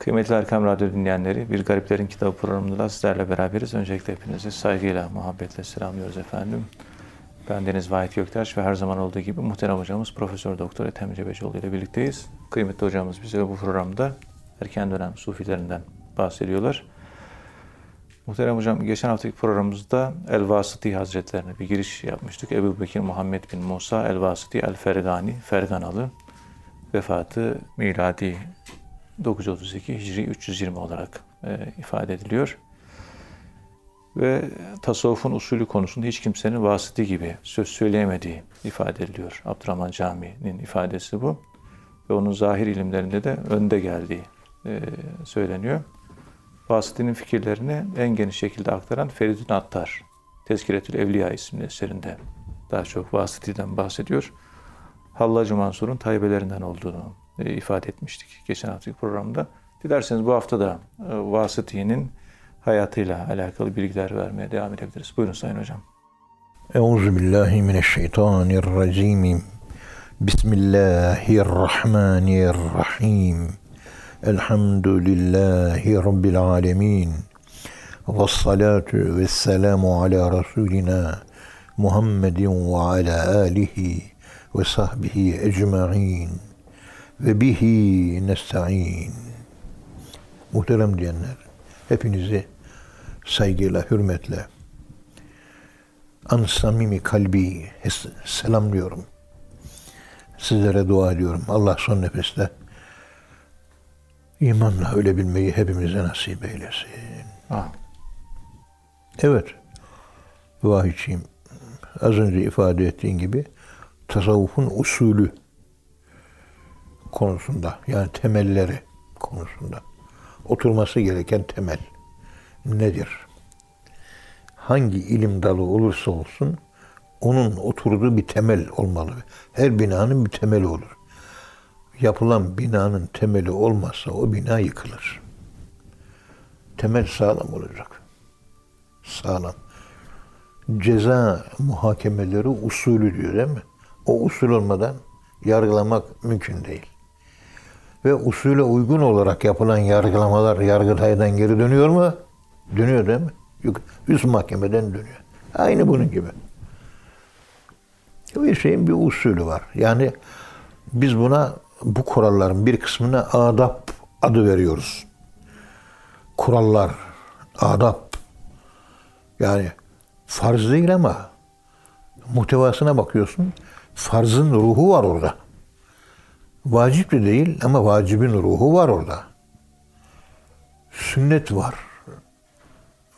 Kıymetli Erkam Radyo dinleyenleri, Bir Gariplerin Kitabı programında sizlerle beraberiz. Öncelikle hepinizi saygıyla, muhabbetle selamlıyoruz efendim. Ben Deniz Vahit Göktaş ve her zaman olduğu gibi muhterem hocamız Profesör Doktor Ethem Cebecioğlu ile birlikteyiz. Kıymetli hocamız bize bu programda erken dönem sufilerinden bahsediyorlar. Muhterem hocam geçen haftaki programımızda El Vasıti Hazretlerine bir giriş yapmıştık. Ebu Bekir Muhammed bin Musa El Vasıti El Fergani, Ferganalı. Vefatı miladi 932 Hicri 320 olarak e, ifade ediliyor. Ve tasavvufun usulü konusunda hiç kimsenin vasıti gibi söz söyleyemediği ifade ediliyor. Abdurrahman Cami'nin ifadesi bu. Ve onun zahir ilimlerinde de önde geldiği e, söyleniyor. Vasıti'nin fikirlerini en geniş şekilde aktaran Feridun Attar, Tezkiretül Evliya isimli eserinde daha çok Vasıti'den bahsediyor. Hallacı Mansur'un taybelerinden olduğunu ifade etmiştik geçen haftaki programda. Dilerseniz bu hafta da e, Vasıti'nin hayatıyla alakalı bilgiler vermeye devam edebiliriz. Buyurun Sayın Hocam. Euzu billahi mineşşeytanirracim. Bismillahirrahmanirrahim. Elhamdülillahi Rabbil alemin. Ve salatu ala Resulina Muhammedin ve ala alihi ve sahbihi ecma'in ve bihi nesta'in. Muhterem diyenler, hepinizi saygıyla, hürmetle, an samimi kalbi selamlıyorum. Sizlere dua ediyorum. Allah son nefeste imanla ölebilmeyi hepimize nasip eylesin. Ah. Evet, vahiyçiyim. Az önce ifade ettiğin gibi tasavvufun usulü konusunda yani temelleri konusunda oturması gereken temel nedir? Hangi ilim dalı olursa olsun onun oturduğu bir temel olmalı. Her binanın bir temeli olur. Yapılan binanın temeli olmazsa o bina yıkılır. Temel sağlam olacak. Sağlam. Ceza muhakemeleri usulü diyor değil mi? O usul olmadan yargılamak mümkün değil ve usule uygun olarak yapılan yargılamalar Yargıtay'dan geri dönüyor mu? Dönüyor değil mi? Üst mahkemeden dönüyor. Aynı bunun gibi. Bir şeyin bir usulü var. Yani biz buna bu kuralların bir kısmına adap adı veriyoruz. Kurallar, adap. Yani farz değil ama muhtevasına bakıyorsun. Farzın ruhu var orada. Vacip de değil ama vacibin ruhu var orada. Sünnet var.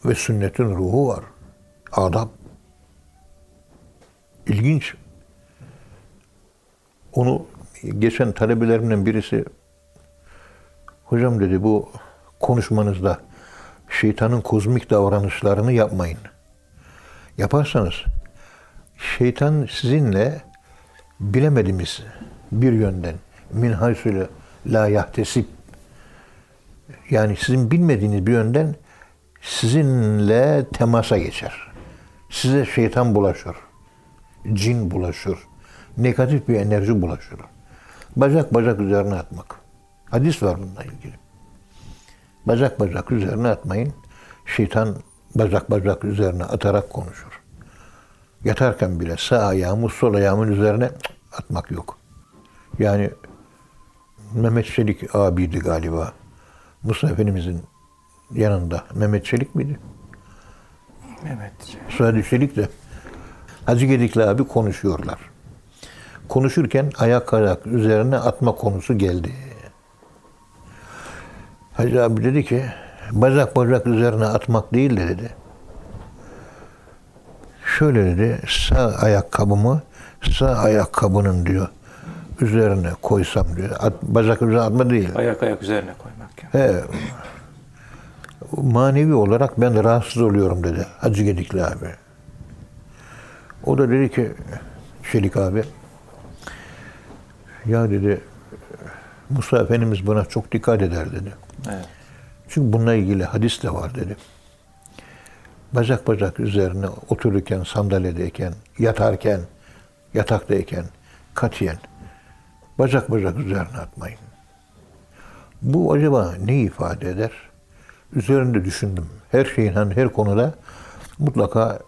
Ve sünnetin ruhu var. Adab. İlginç. Onu geçen talebelerimden birisi hocam dedi bu konuşmanızda şeytanın kozmik davranışlarını yapmayın. Yaparsanız şeytan sizinle bilemediğimiz bir yönden min haysule la yahtesip yani sizin bilmediğiniz bir yönden sizinle temasa geçer. Size şeytan bulaşır. Cin bulaşır. Negatif bir enerji bulaşır. Bacak bacak üzerine atmak. Hadis var bununla ilgili. Bacak bacak üzerine atmayın. Şeytan bacak bacak üzerine atarak konuşur. Yatarken bile sağ ayağımı sol ayağımın üzerine atmak yok. Yani Mehmet Çelik abiydi galiba. Musa Efendimizin yanında. Mehmet Çelik miydi? Mehmet Çelik. Suadi Çelik de Hacı Gedikli abi konuşuyorlar. Konuşurken ayak ayak üzerine atma konusu geldi. Hacı abi dedi ki bacak bacak üzerine atmak değil de dedi. Şöyle dedi sağ ayakkabımı sağ ayakkabının diyor üzerine koysam diyor. At, bacak üzerine atma değil. Ayak ayak üzerine koymak. Yani. He. Manevi olarak ben rahatsız oluyorum dedi Hacı Gedikli abi. O da dedi ki Çelik abi ya dedi Musa Efendimiz buna çok dikkat eder dedi. Evet. Çünkü bununla ilgili hadis de var dedi. Bacak bacak üzerine otururken, sandalyedeyken, yatarken, yataktayken katiyen Bacak bacak üzerine atmayın. Bu acaba ne ifade eder? Üzerinde düşündüm. Her şeyin hani her konuda mutlaka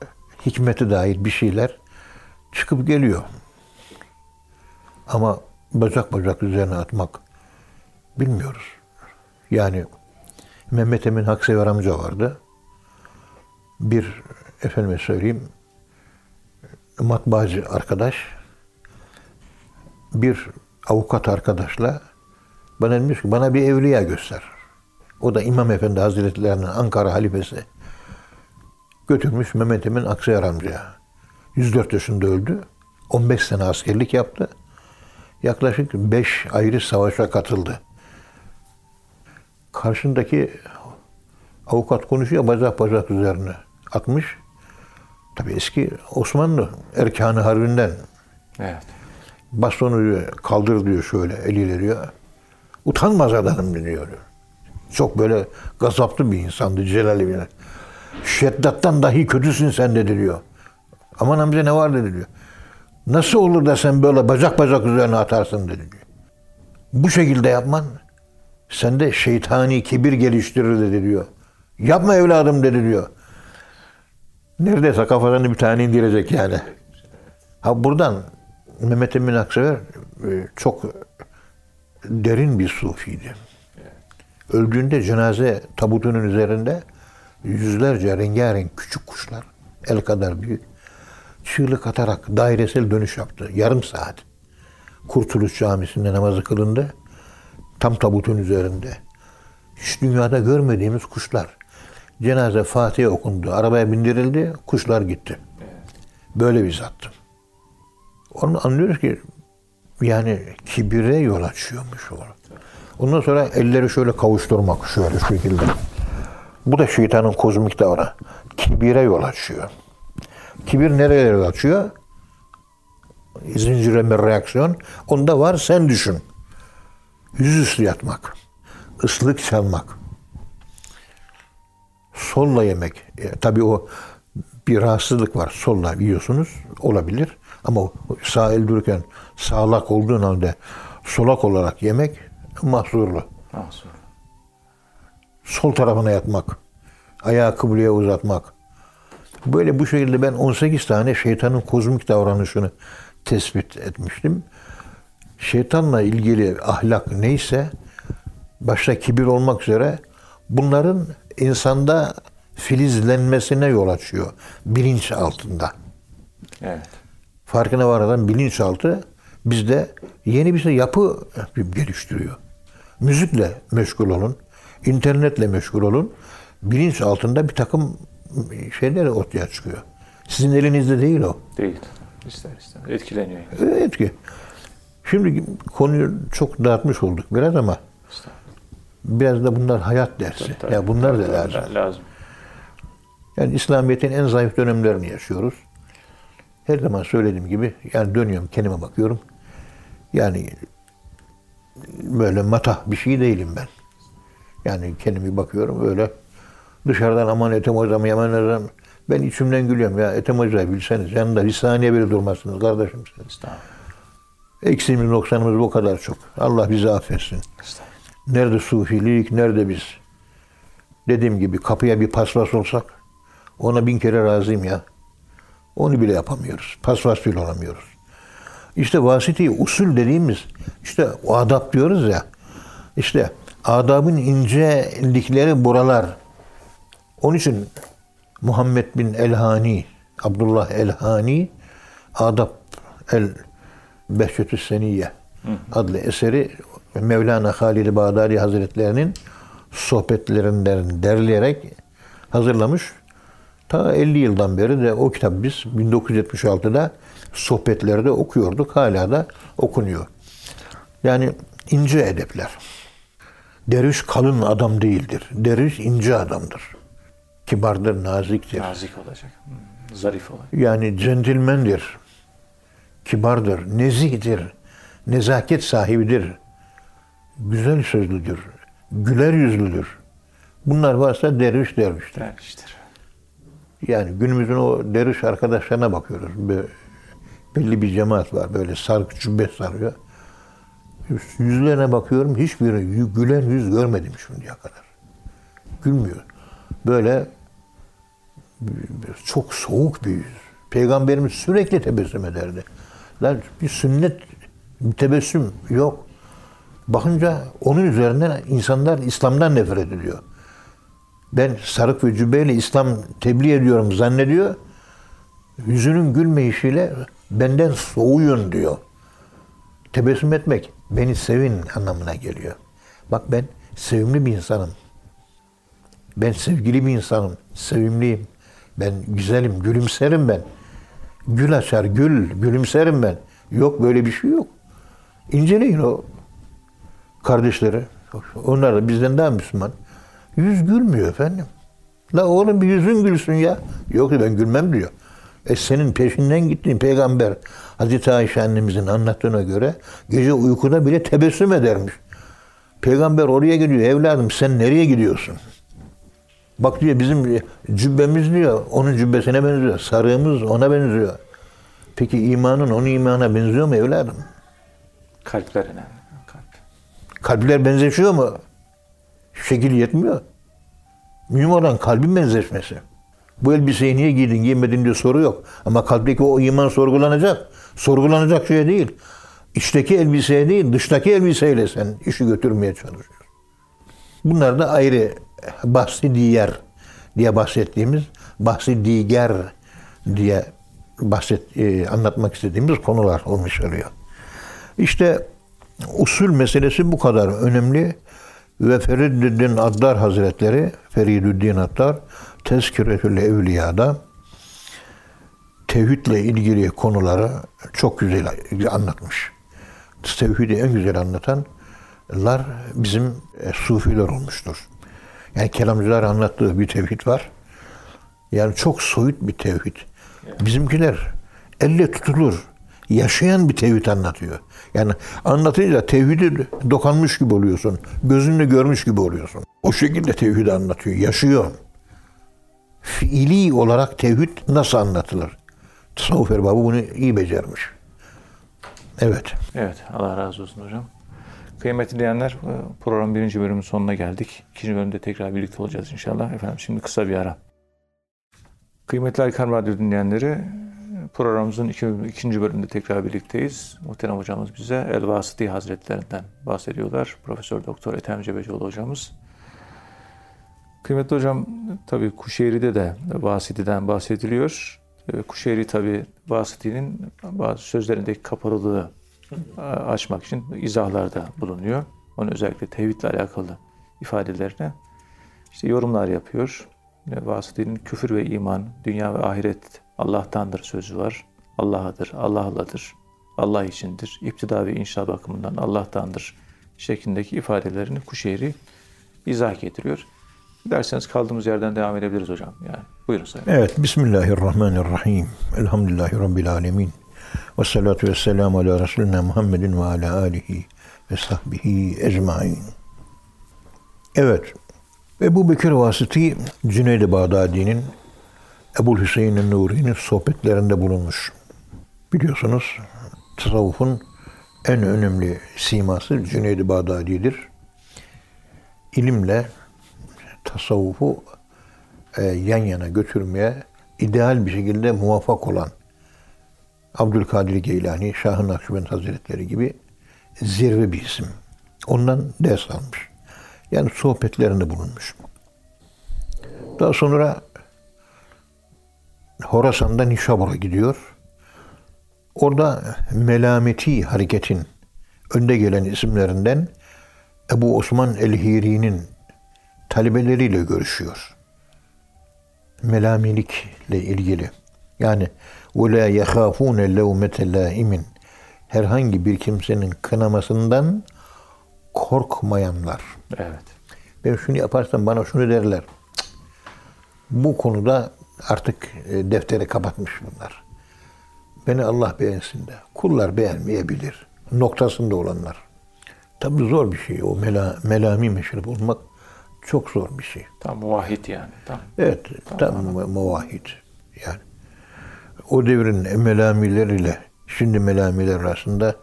hikmete dair bir şeyler çıkıp geliyor. Ama bacak bacak üzerine atmak bilmiyoruz. Yani Mehmet Emin Haksever amca vardı. Bir efendime söyleyeyim matbaacı arkadaş bir avukat arkadaşla bana demiş ki bana bir evliya göster. O da İmam Efendi Hazretleri'nin Ankara halifesi. Götürmüş Mehmet Emin Aksayan amcaya. 104 yaşında öldü. 15 sene askerlik yaptı. Yaklaşık 5 ayrı savaşa katıldı. Karşındaki avukat konuşuyor bacak bacak üzerine atmış. Tabi eski Osmanlı erkanı harbinden Evet. Bastonu diyor, kaldır diyor şöyle eliyle diyor. Utanmaz adamım diyor. Çok böyle gazaplı bir insandı Celal İbni. Şeddat'tan dahi kötüsün sen dedi diyor. Aman amca ne var dedi diyor. Nasıl olur da sen böyle bacak bacak üzerine atarsın dedi diyor. Bu şekilde yapman sende şeytani kibir geliştirir dedi diyor. Yapma evladım dedi diyor. Neredeyse kafadan bir tane indirecek yani. Ha buradan Mehmet Emin Aksever e, çok derin bir sufiydi. Öldüğünde cenaze tabutunun üzerinde yüzlerce rengarenk küçük kuşlar, el kadar büyük, çığlık atarak dairesel dönüş yaptı. Yarım saat. Kurtuluş Camisi'nde namazı kılındı. Tam tabutun üzerinde. Hiç dünyada görmediğimiz kuşlar. Cenaze Fatiha okundu. Arabaya bindirildi. Kuşlar gitti. Böyle bir zattı. Onu anlıyoruz ki yani kibire yol açıyormuş o. Ondan sonra elleri şöyle kavuşturmak şöyle şekilde. Bu da şeytanın kozmik davranı. Kibire yol açıyor. Kibir nereye yol açıyor? Zincirleme reaksiyon. Onda var sen düşün. Yüzüstü yatmak. ıslık çalmak. Solla yemek. E, tabii o bir rahatsızlık var. Solla yiyorsunuz. Olabilir. Ama sağ el dururken sağlak olduğun halde solak olarak yemek mahzurlu. Mahsur. Sol tarafına yatmak. Ayağı kıbleye uzatmak. Böyle bu şekilde ben 18 tane şeytanın kozmik davranışını tespit etmiştim. Şeytanla ilgili ahlak neyse başta kibir olmak üzere bunların insanda filizlenmesine yol açıyor. Bilinç altında. Evet. Farkına varmadan bilinçaltı bizde yeni bir şey yapı geliştiriyor. Müzikle meşgul olun, internetle meşgul olun. Bilinç altında bir takım şeyler ortaya çıkıyor. Sizin elinizde değil o. Değil. İster ister. Etkileniyor. Evet ki. Şimdi konuyu çok dağıtmış olduk biraz ama biraz da bunlar hayat dersi. Tabii, tabii. ya bunlar da lazım. Lazım. Yani İslamiyet'in en zayıf dönemlerini yaşıyoruz. Her zaman söylediğim gibi yani dönüyorum kendime bakıyorum. Yani böyle matah bir şey değilim ben. Yani kendime bakıyorum öyle dışarıdan aman Ethem hocam yaman hocam ben içimden gülüyorum ya Ethem hocayı bilseniz yanında bir saniye bile durmazsınız kardeşim siz. Eksiğimiz noksanımız bu kadar çok. Allah bizi affetsin. Nerede sufilik, nerede biz? Dediğim gibi kapıya bir paspas olsak ona bin kere razıyım ya. Onu bile yapamıyoruz. Paspas bile olamıyoruz. İşte vasiti usul dediğimiz işte o adab diyoruz ya. İşte adabın incelikleri buralar. Onun için Muhammed bin Elhani, Abdullah Elhani Adab el Behçetü Seniyye adlı eseri Mevlana Halil Bağdadi Hazretlerinin sohbetlerinden derleyerek hazırlamış. Ta 50 yıldan beri de o kitap biz 1976'da sohbetlerde okuyorduk. Hala da okunuyor. Yani ince edepler. Derviş kalın adam değildir. Derviş ince adamdır. Kibardır, naziktir. Nazik olacak. Hmm, Zarif olacak. Yani centilmendir. Kibardır, nezihtir. Nezaket sahibidir. Güzel sözlüdür. Güler yüzlüdür. Bunlar varsa derviş derviştir. Derviştir. Yani günümüzün o derviş arkadaşlarına bakıyoruz. Böyle belli bir cemaat var. Böyle sargı cübbe sarıyor. Yüzlerine bakıyorum hiçbiri yü- gülen yüz görmedim şimdiye kadar. Gülmüyor. Böyle çok soğuk bir yüz. Peygamberimiz sürekli tebessüm ederdi. Lan bir sünnet bir tebessüm yok. Bakınca onun üzerinden insanlar İslam'dan nefret ediyor. Ben sarık ve cübbeyle İslam tebliğ ediyorum zannediyor. Yüzünün gülmeyişiyle benden soğuyun diyor. Tebessüm etmek beni sevin anlamına geliyor. Bak ben sevimli bir insanım. Ben sevgili bir insanım. Sevimliyim. Ben güzelim. Gülümserim ben. Gül açar, gül. Gülümserim ben. Yok böyle bir şey yok. İnceleyin o kardeşleri. Onlar da bizden daha Müslüman. Yüz gülmüyor efendim. La oğlum bir yüzün gülsün ya. Yok ben gülmem diyor. E senin peşinden gittiğin peygamber Hazreti Ayşe annemizin anlattığına göre gece uykuda bile tebessüm edermiş. Peygamber oraya gidiyor. Evladım sen nereye gidiyorsun? Bak diyor bizim cübbemiz diyor onun cübbesine benziyor. Sarığımız ona benziyor. Peki imanın onun imana benziyor mu evladım? Kalpler önemli. Kalp. Kalpler benzeşiyor mu? Şekil yetmiyor. Mühim olan kalbin benzeşmesi. Bu elbiseyi niye giydin, giymedin diye soru yok. Ama kalpteki o iman sorgulanacak. Sorgulanacak şey değil. İçteki elbiseye değil, dıştaki elbiseyle sen işi götürmeye çalışıyorsun. Bunlar da ayrı bahsi diğer diye bahsettiğimiz, bahsi diğer diye bahset, e, anlatmak istediğimiz konular olmuş oluyor. İşte usul meselesi bu kadar önemli ve Feridüddin Addar Hazretleri, Feridüddin Addar, Tezkiretül Evliya'da tevhidle ilgili konuları çok güzel anlatmış. Tevhidi en güzel anlatanlar bizim e, sufiler olmuştur. Yani kelamcılar anlattığı bir tevhid var. Yani çok soyut bir tevhid. Bizimkiler elle tutulur, yaşayan bir tevhid anlatıyor. Yani anlatınca tevhidi dokanmış gibi oluyorsun. Gözünle görmüş gibi oluyorsun. O şekilde tevhidi anlatıyor, yaşıyor. Fiili olarak tevhid nasıl anlatılır? Tasavvuf erbabı bunu iyi becermiş. Evet. Evet, Allah razı olsun hocam. Kıymetli dinleyenler, program birinci bölümün sonuna geldik. İkinci bölümde tekrar birlikte olacağız inşallah. Efendim şimdi kısa bir ara. Kıymetli Aykan Radyo dinleyenleri, programımızın iki, ikinci bölümünde tekrar birlikteyiz. Muhterem hocamız bize El Vasıti Hazretlerinden bahsediyorlar. Profesör Doktor Ethem Cebecioğlu hocamız. Kıymetli hocam, tabii Kuşeyri'de de Vasiti'den bahsediliyor. Kuşeyri tabii Vasiti'nin bazı sözlerindeki kapalılığı açmak için izahlarda bulunuyor. Onun özellikle tevhidle alakalı ifadelerine işte yorumlar yapıyor. Vasıti'nin küfür ve iman, dünya ve ahiret Allah'tandır sözü var. Allah'adır, Allah'ladır, Allah içindir. İptida ve inşa bakımından Allah'tandır şeklindeki ifadelerini Kuşeyri izah getiriyor. Derseniz kaldığımız yerden devam edebiliriz hocam. Yani buyurun sayın. Evet, Bismillahirrahmanirrahim. Elhamdülillahi Rabbil alemin. Ve salatu ve selamu ala Resulina Muhammedin ve ala alihi ve sahbihi ecmain. Evet, Ebu Bekir Vasıti Cüneyd-i Bağdadi'nin Ebu Hüseyin Nuri'nin sohbetlerinde bulunmuş. Biliyorsunuz tasavvufun en önemli siması Cüneyd-i Bağdadi'dir. İlimle tasavvufu e, yan yana götürmeye ideal bir şekilde muvaffak olan Abdülkadir Geylani, Şah-ı Nakşibend Hazretleri gibi zirve bir isim. Ondan ders almış. Yani sohbetlerinde bulunmuş. Daha sonra Horasan'da Nişabur'a gidiyor. Orada Melameti hareketin önde gelen isimlerinden Ebu Osman el-Hiri'nin talebeleriyle görüşüyor. Melamilikle ilgili. Yani وَلَا يَخَافُونَ لَوْمَةَ لَائِمٍ Herhangi bir kimsenin kınamasından korkmayanlar. Evet. Ben şunu yaparsam bana şunu derler. Bu konuda artık e, defteri kapatmış bunlar. Beni Allah beğensin de. Kullar beğenmeyebilir. Noktasında olanlar. Tabi zor bir şey. O mela, melami meşrep olmak çok zor bir şey. Tam muvahhid yani. Tam. Evet, tam mu- muvahhid. Yani o devrin melamileriyle şimdi melamiler arasında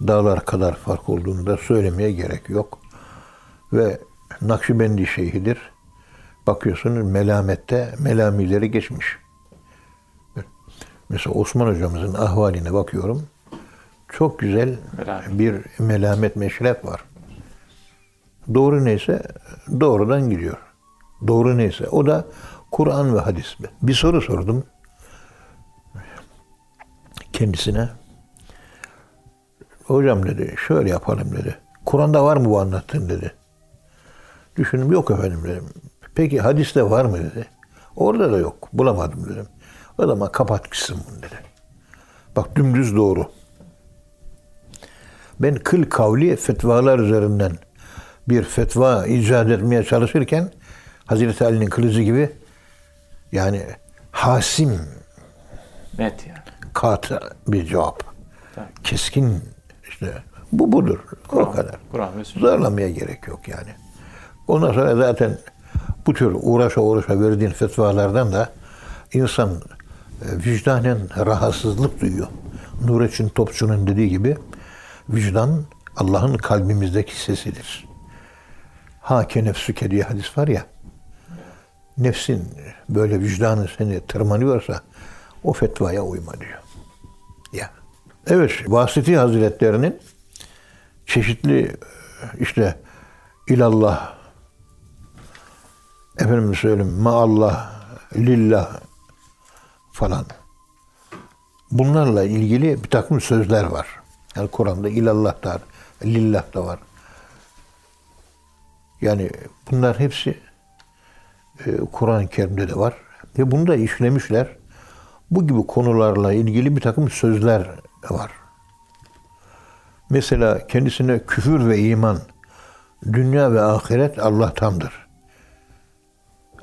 dağlar kadar fark olduğunu da söylemeye gerek yok. Ve Nakşibendi şeyhidir. Bakıyorsunuz melamette melamileri geçmiş. Mesela Osman hocamızın ahvaline bakıyorum. Çok güzel Melamet. bir melamet meşrep var. Doğru neyse doğrudan gidiyor. Doğru neyse o da Kur'an ve hadis. Bir soru sordum kendisine. Hocam dedi şöyle yapalım dedi. Kur'an'da var mı bu anlattığın dedi. Düşündüm yok efendim dedim. Peki hadiste var mı dedi. Orada da yok. Bulamadım dedim. O zaman kapat gitsin bunu dedi. Bak dümdüz doğru. Ben kıl kavli fetvalar üzerinden bir fetva icat etmeye çalışırken Hazreti Ali'nin kılıcı gibi yani hasim Net yani. katı bir cevap. Tabii. Keskin işte bu budur. O Kur'an- kadar. Kur'an ve. Zorlamaya gerek yok yani. Ondan sonra zaten bu tür uğraşa uğraşa verdiğin fetvalardan da insan e, vicdanen rahatsızlık duyuyor. Nurettin Topçu'nun dediği gibi vicdan Allah'ın kalbimizdeki sesidir. Hake nefsüke diye hadis var ya. Nefsin böyle vicdanın seni tırmanıyorsa o fetvaya uyma diyor. Ya. Evet, Vasiti Hazretlerinin çeşitli işte ilallah efendim söyleyeyim maallah lillah falan bunlarla ilgili bir takım sözler var. Yani Kur'an'da ilallah da var, lillah da var. Yani bunlar hepsi e, Kur'an-ı Kerim'de de var. Ve bunu da işlemişler. Bu gibi konularla ilgili bir takım sözler var. Mesela kendisine küfür ve iman, dünya ve ahiret Allah'tandır.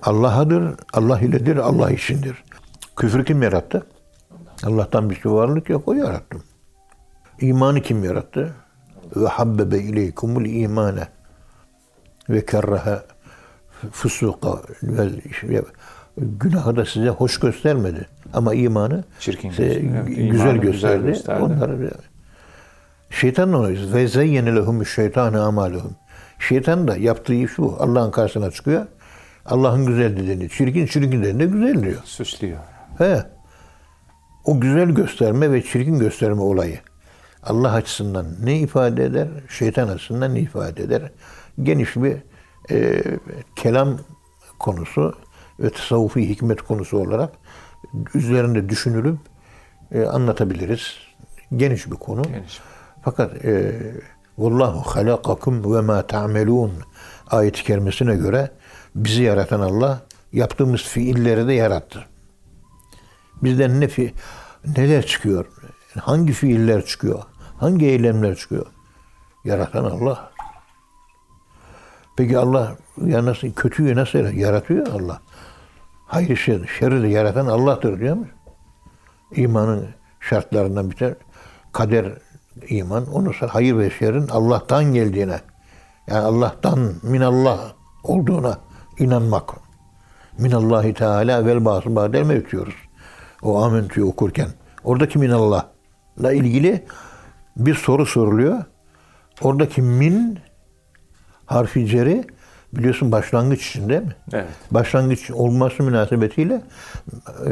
Allah'adır, Allah iledir, Allah içindir. Küfrü kim yarattı? Allah'tan bir şey varlık yok, o yarattı. İmanı kim yarattı? Ve habbebe ileykumul imane ve kerraha fusuka ve günahı da size hoş göstermedi. Ama imanı Çirkin gösterdi. güzel, İmanı güzel gösterdi. gösterdi. Onları Şeytan onu ve zeyyene lehum şeytanı amaluhum. Şeytan da yaptığı iş bu. Allah'ın karşısına çıkıyor. Allah'ın güzel dediğini, çirkin çirkin dediğini güzel diyor. Süslüyor. He. O güzel gösterme ve çirkin gösterme olayı. Allah açısından ne ifade eder? Şeytan açısından ne ifade eder? Geniş bir e, kelam konusu ve tasavvufi hikmet konusu olarak üzerinde düşünülüp e, anlatabiliriz. Geniş bir konu. Geniş. Fakat e, Vallahu halakakum ve ma ta'melun ayet-i kerimesine göre bizi yaratan Allah yaptığımız fiilleri de yarattı. Bizden ne fi neler çıkıyor? Hangi fiiller çıkıyor? Hangi eylemler çıkıyor? Yaratan Allah. Peki Allah ya nasıl kötüyü nasıl yaratıyor Allah? Hayır şer, şerri de yaratan Allah'tır diyor mu? İmanın şartlarından bir tane kader iman. Onu hayır ve şerrin Allah'tan geldiğine yani Allah'tan minallah olduğuna inanmak. Minallahi Teala vel ba'su ba'del mevt diyoruz. O amentüyü okurken. Oradaki minallah'la ilgili bir soru soruluyor. Oradaki min harfi ceri biliyorsun başlangıç için değil mi? Evet. Başlangıç olması münasebetiyle e,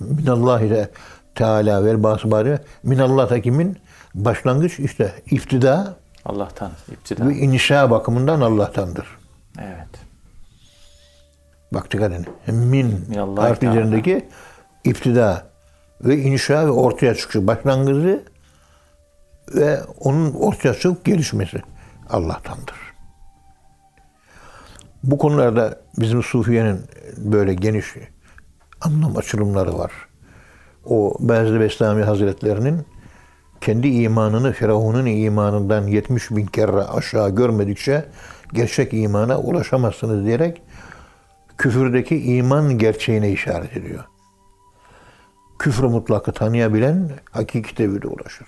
minallahi Teala vel ba'su ba'del minallah'taki min başlangıç işte iftida Allah'tan iptida. ve inşa bakımından Allah'tandır. Evet. Bak dikkat edin. Min Minallahi harfi üzerindeki iftida ve inşa ve ortaya çıkışı başlangıcı ve onun ortaya çıkıp gelişmesi Allah'tandır. Bu konularda bizim Sufiye'nin böyle geniş anlam açılımları var. O Bezli Bestami Hazretlerinin kendi imanını Firavun'un imanından 70 bin kere aşağı görmedikçe gerçek imana ulaşamazsınız diyerek küfürdeki iman gerçeğine işaret ediyor. Küfrü mutlakı tanıyabilen hakiki tevhide ulaşır.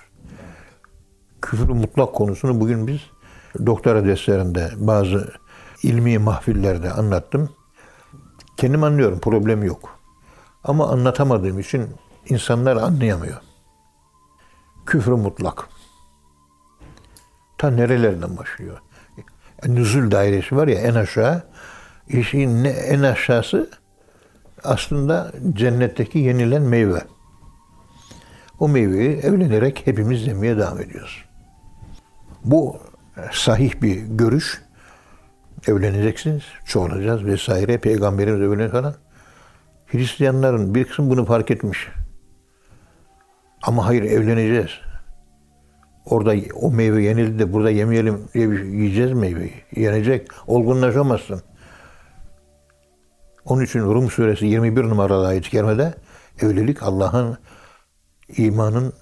Küfrü mutlak konusunu bugün biz doktora derslerinde bazı ilmi mahfillerde anlattım. Kendim anlıyorum, problem yok. Ama anlatamadığım için insanlar anlayamıyor. Küfrü mutlak. Ta nerelerden başlıyor? E, Nüzul dairesi var ya en aşağı. İşin en aşağısı aslında cennetteki yenilen meyve. O meyveyi evlenerek hepimiz yemeye devam ediyoruz. Bu sahih bir görüş. Evleneceksiniz, çoğalacağız vesaire. Peygamberimiz evlenir falan. Hristiyanların bir kısmı bunu fark etmiş. Ama hayır evleneceğiz. Orada o meyve yenildi de burada yemeyelim şey- yiyeceğiz meyveyi. Yenecek. Olgunlaşamazsın. Onun için Rum suresi 21 numaralı ayet-i kerimede evlilik Allah'ın imanın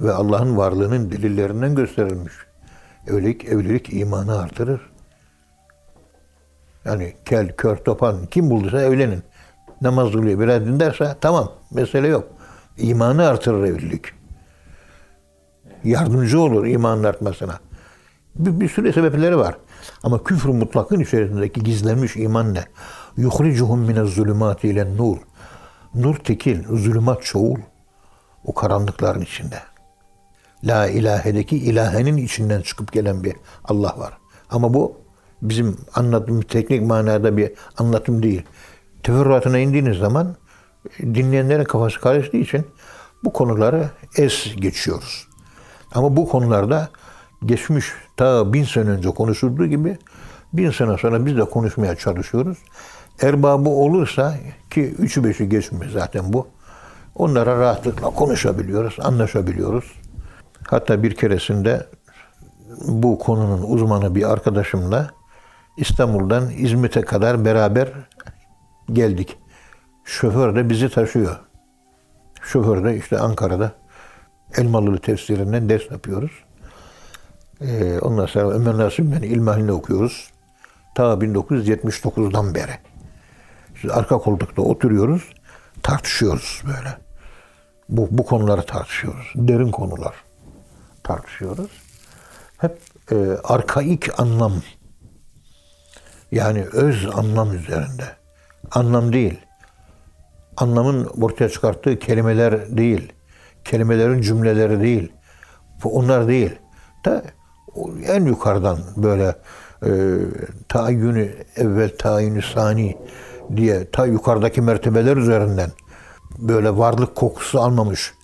ve Allah'ın varlığının delillerinden gösterilmiş. Evlilik, evlilik imanı artırır. Yani kel, kör, topan kim bulduysa evlenin. Namaz kılıyor, biraz dinlerse tamam mesele yok. İmanı artırır evlilik. Yardımcı olur imanın artmasına. Bir, bir sürü sebepleri var. Ama küfür mutlakın içerisindeki gizlenmiş iman ne? Yuhricuhum mine zulümati ile nur. Nur tekil, zulümat çoğul. O karanlıkların içinde. La ilahedeki ilahenin içinden çıkıp gelen bir Allah var. Ama bu bizim anladığımız teknik manada bir anlatım değil. Teferruatına indiğiniz zaman dinleyenlerin kafası karıştığı için bu konuları es geçiyoruz. Ama bu konularda geçmiş ta bin sene önce konuşulduğu gibi bin sene sonra biz de konuşmaya çalışıyoruz. Erbabı olursa ki üçü beşi geçmiyor zaten bu. Onlara rahatlıkla konuşabiliyoruz, anlaşabiliyoruz. Hatta bir keresinde bu konunun uzmanı bir arkadaşımla İstanbul'dan İzmit'e kadar beraber geldik. Şoför de bizi taşıyor. Şoför de işte Ankara'da Elmalılı tefsirinden ders yapıyoruz. Ee, ondan sonra Ömer Nasuh'un ilmihalini okuyoruz. Ta 1979'dan beri. İşte arka koltukta oturuyoruz, tartışıyoruz böyle. Bu, bu konuları tartışıyoruz. Derin konular tartışıyoruz. Hep e, arkaik anlam yani öz anlam üzerinde. Anlam değil. Anlamın ortaya çıkarttığı kelimeler değil. Kelimelerin cümleleri değil. Onlar değil. O en yukarıdan böyle e, tayyünü evvel tayyünü sani diye ta yukarıdaki mertebeler üzerinden böyle varlık kokusu almamış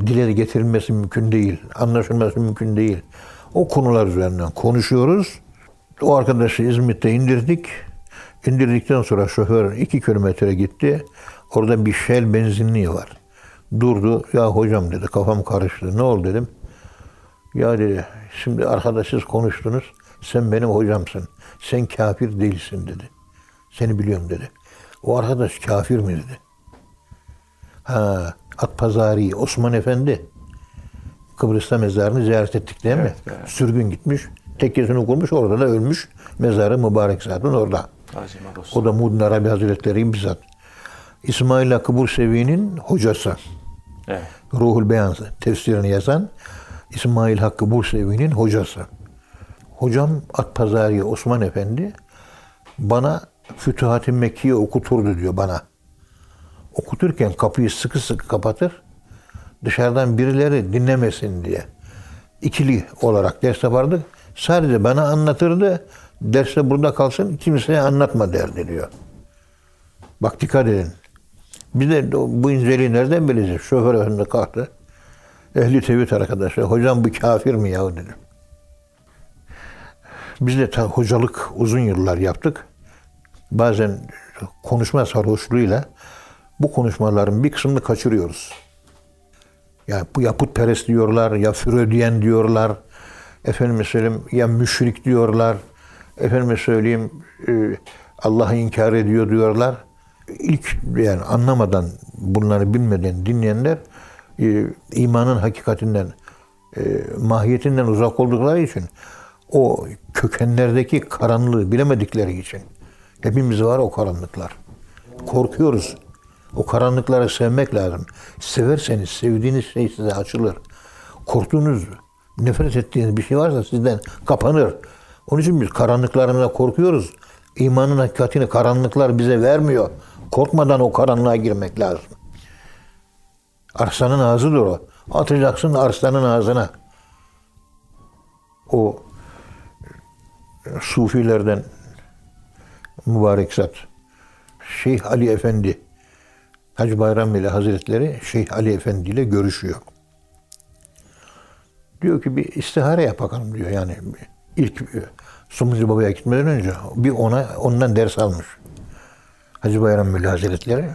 dile getirilmesi mümkün değil. Anlaşılması mümkün değil. O konular üzerinden konuşuyoruz. O arkadaşı İzmit'te indirdik. İndirdikten sonra şoför iki kilometre gitti. Orada bir Shell benzinliği var. Durdu. Ya hocam dedi kafam karıştı. Ne oldu dedim. Ya dedi şimdi arkadaşsız konuştunuz. Sen benim hocamsın. Sen kafir değilsin dedi. Seni biliyorum dedi. O arkadaş kafir mi dedi. Ha, Atpazari, Osman Efendi. Kıbrıs'ta mezarını ziyaret ettik değil mi? Evet, evet. Sürgün gitmiş. Tekkesini kurmuş. Orada da ölmüş. Mezarı mübarek zaten orada. O da Muğdin Arabi Hazretleri bizzat. İsmail Hakkı Bursevi'nin hocası. Evet. Ruhul Beyan tefsirini yazan İsmail Hakkı Bursevi'nin hocası. Hocam Atpazari Osman Efendi bana Fütuhat-ı Mekke'yi okuturdu diyor bana. Okuturken kapıyı sıkı sıkı kapatır. Dışarıdan birileri dinlemesin diye. İkili olarak ders yapardık. Sadece bana anlatırdı. Derste burada kalsın kimseye anlatma derdi diyor. Bak dikkat edin. Bir de bu inceliği nereden bileceğiz? Şoför efendi kalktı. Ehli tevhid arkadaşı. Hocam bu kafir mi ya dedi. Biz de ta hocalık uzun yıllar yaptık. Bazen konuşma sarhoşluğuyla bu konuşmaların bir kısmını kaçırıyoruz. Ya bu yaputperest diyorlar, ya Freudiyen diyorlar, efendim söyleyeyim ya müşrik diyorlar, efendim söyleyeyim e, Allah'ı inkar ediyor diyorlar. İlk yani anlamadan bunları bilmeden dinleyenler e, imanın hakikatinden, e, mahiyetinden uzak oldukları için o kökenlerdeki karanlığı bilemedikleri için hepimiz var o karanlıklar. Korkuyoruz. O karanlıkları sevmek lazım. Severseniz sevdiğiniz şey size açılır. Korktuğunuz, nefret ettiğiniz bir şey varsa sizden kapanır. Onun için biz karanlıklarına korkuyoruz. İmanın hakikatini karanlıklar bize vermiyor. Korkmadan o karanlığa girmek lazım. Arslanın ağzıdır o. Atacaksın arslanın ağzına. O Sufilerden mübarek zat Şeyh Ali Efendi Hacı Bayram Veli Hazretleri Şeyh Ali Efendi ile görüşüyor. Diyor ki bir istihare yap bakalım diyor. Yani ilk Sumucu Baba'ya gitmeden önce bir ona ondan ders almış. Hacı Bayram Veli Hazretleri.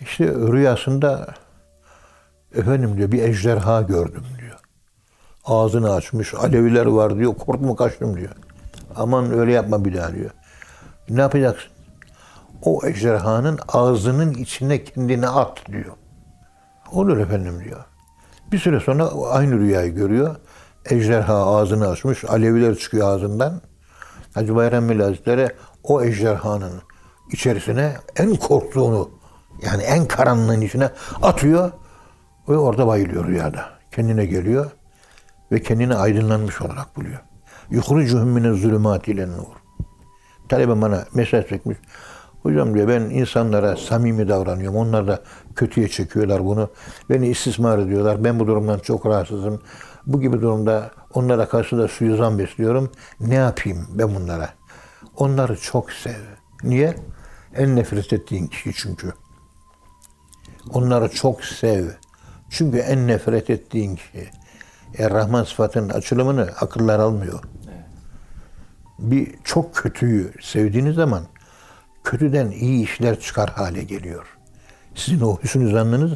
İşte rüyasında efendim diyor bir ejderha gördüm diyor. Ağzını açmış, aleviler var diyor. Korkma kaçtım diyor. Aman öyle yapma bir daha diyor. Ne yapacaksın? O ejderhanın ağzının içine kendini at diyor. Olur efendim diyor. Bir süre sonra aynı rüyayı görüyor. Ejderha ağzını açmış, aleviler çıkıyor ağzından. Hacı Bayram Hazretleri o ejderhanın içerisine en korktuğunu yani en karanlığın içine atıyor ve orada bayılıyor rüyada. Kendine geliyor ve kendini aydınlanmış olarak buluyor. Yuhrucuhum mine zulümati ile nur. Talebe bana mesaj çekmiş. Hocam diyor ben insanlara samimi davranıyorum. Onlar da kötüye çekiyorlar bunu. Beni istismar ediyorlar. Ben bu durumdan çok rahatsızım. Bu gibi durumda onlara karşı da suizan besliyorum. Ne yapayım ben bunlara? Onları çok sev. Niye? En nefret ettiğin kişi çünkü. Onları çok sev. Çünkü en nefret ettiğin kişi. Er-Rahman sıfatının açılımını akıllar almıyor. Bir çok kötüyü sevdiğiniz zaman kötüden iyi işler çıkar hale geliyor. Sizin o hüsnü zannınız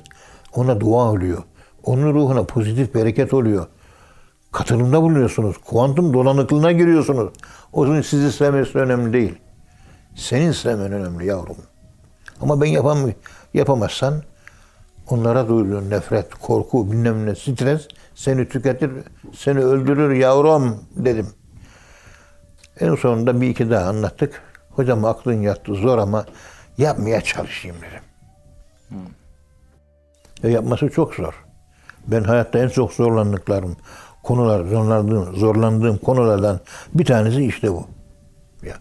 ona dua oluyor. Onun ruhuna pozitif bereket oluyor. Katılımda bulunuyorsunuz. Kuantum dolanıklığına giriyorsunuz. O zaman sizi sevmesi önemli değil. Senin sevmen önemli yavrum. Ama ben yapam yapamazsan onlara duyduğun nefret, korku, bilmem ne, stres seni tüketir, seni öldürür yavrum dedim. En sonunda bir iki daha anlattık. Hocam aklın yattı zor ama yapmaya çalışayım dedim. Ve yapması çok zor. Ben hayatta en çok zorlandıklarım, konular, zorlandığım, zorlandığım konulardan bir tanesi işte bu. Ya.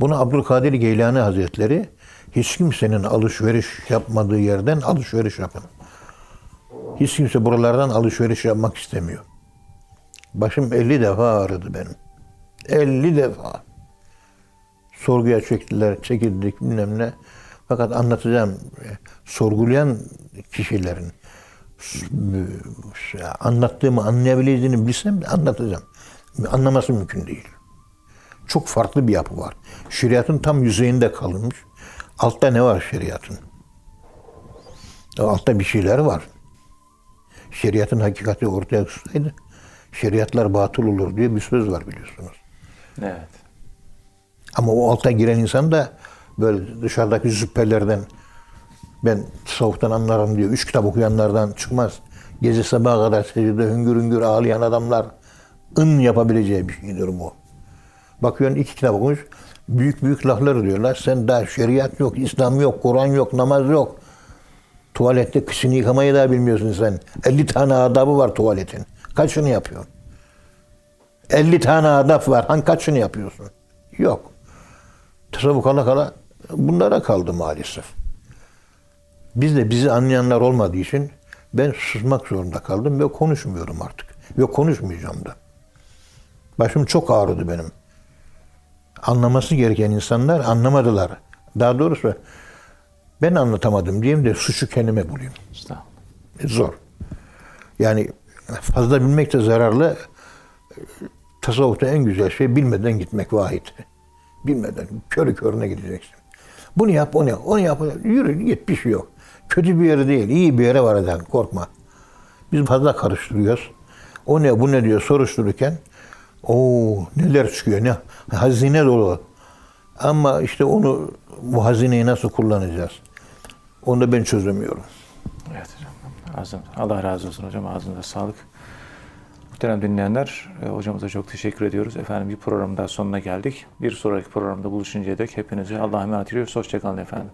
Bunu Abdülkadir Geylani Hazretleri hiç kimsenin alışveriş yapmadığı yerden alışveriş yapın. Hiç kimse buralardan alışveriş yapmak istemiyor. Başım 50 defa ağrıdı benim. 50 defa. Sorguya çektiler, çekildik bilmem ne. Fakat anlatacağım. Sorgulayan kişilerin anlattığımı anlayabileceğini bilsem anlatacağım. Anlaması mümkün değil. Çok farklı bir yapı var. Şeriatın tam yüzeyinde kalınmış. Altta ne var şeriatın? Altta bir şeyler var. Şeriatın hakikati ortaya çıksaydı şeriatlar batıl olur diye bir söz var biliyorsunuz. Evet. Ama o alta giren insan da böyle dışarıdaki züppelerden ben tasavvuftan anlarım diyor. Üç kitap okuyanlardan çıkmaz. Gece sabaha kadar secde hüngür hüngür ağlayan adamlar ın yapabileceği bir şeydir bu. Bakıyorsun iki kitap okumuş. Büyük büyük laflar diyorlar. Sen daha şeriat yok, İslam yok, Kur'an yok, namaz yok. Tuvalette kışını yıkamayı da bilmiyorsun sen. 50 tane adabı var tuvaletin. Kaçını yapıyorsun? 50 tane adab var. Hangi kaçını yapıyorsun? Yok. Tasavvuf kala kala bunlara kaldı maalesef. Biz de bizi anlayanlar olmadığı için ben susmak zorunda kaldım ve konuşmuyorum artık. Ve konuşmayacağım da. Başım çok ağrıdı benim. Anlaması gereken insanlar anlamadılar. Daha doğrusu ben anlatamadım diyeyim de suçu kendime bulayım. Zor. Yani fazla bilmek de zararlı. Tasavvufta en güzel şey bilmeden gitmek vahid. Bilmeden körü körüne gideceksin. Bunu yap, onu yap, onu yap. Yürü git bir şey yok. Kötü bir yere değil, iyi bir yere varacaksın. Korkma. Biz fazla karıştırıyoruz. O ne, bu ne diyor soruştururken o neler çıkıyor, ne hazine dolu. Ama işte onu, bu hazineyi nasıl kullanacağız? Onu da ben çözemiyorum. Evet hocam. Allah razı olsun hocam. Ağzınıza sağlık. Muhterem dinleyenler, e, hocamıza çok teşekkür ediyoruz. Efendim bir programın daha sonuna geldik. Bir sonraki programda buluşuncaya dek hepinize Allah'a emanet ediyoruz. Hoşçakalın efendim.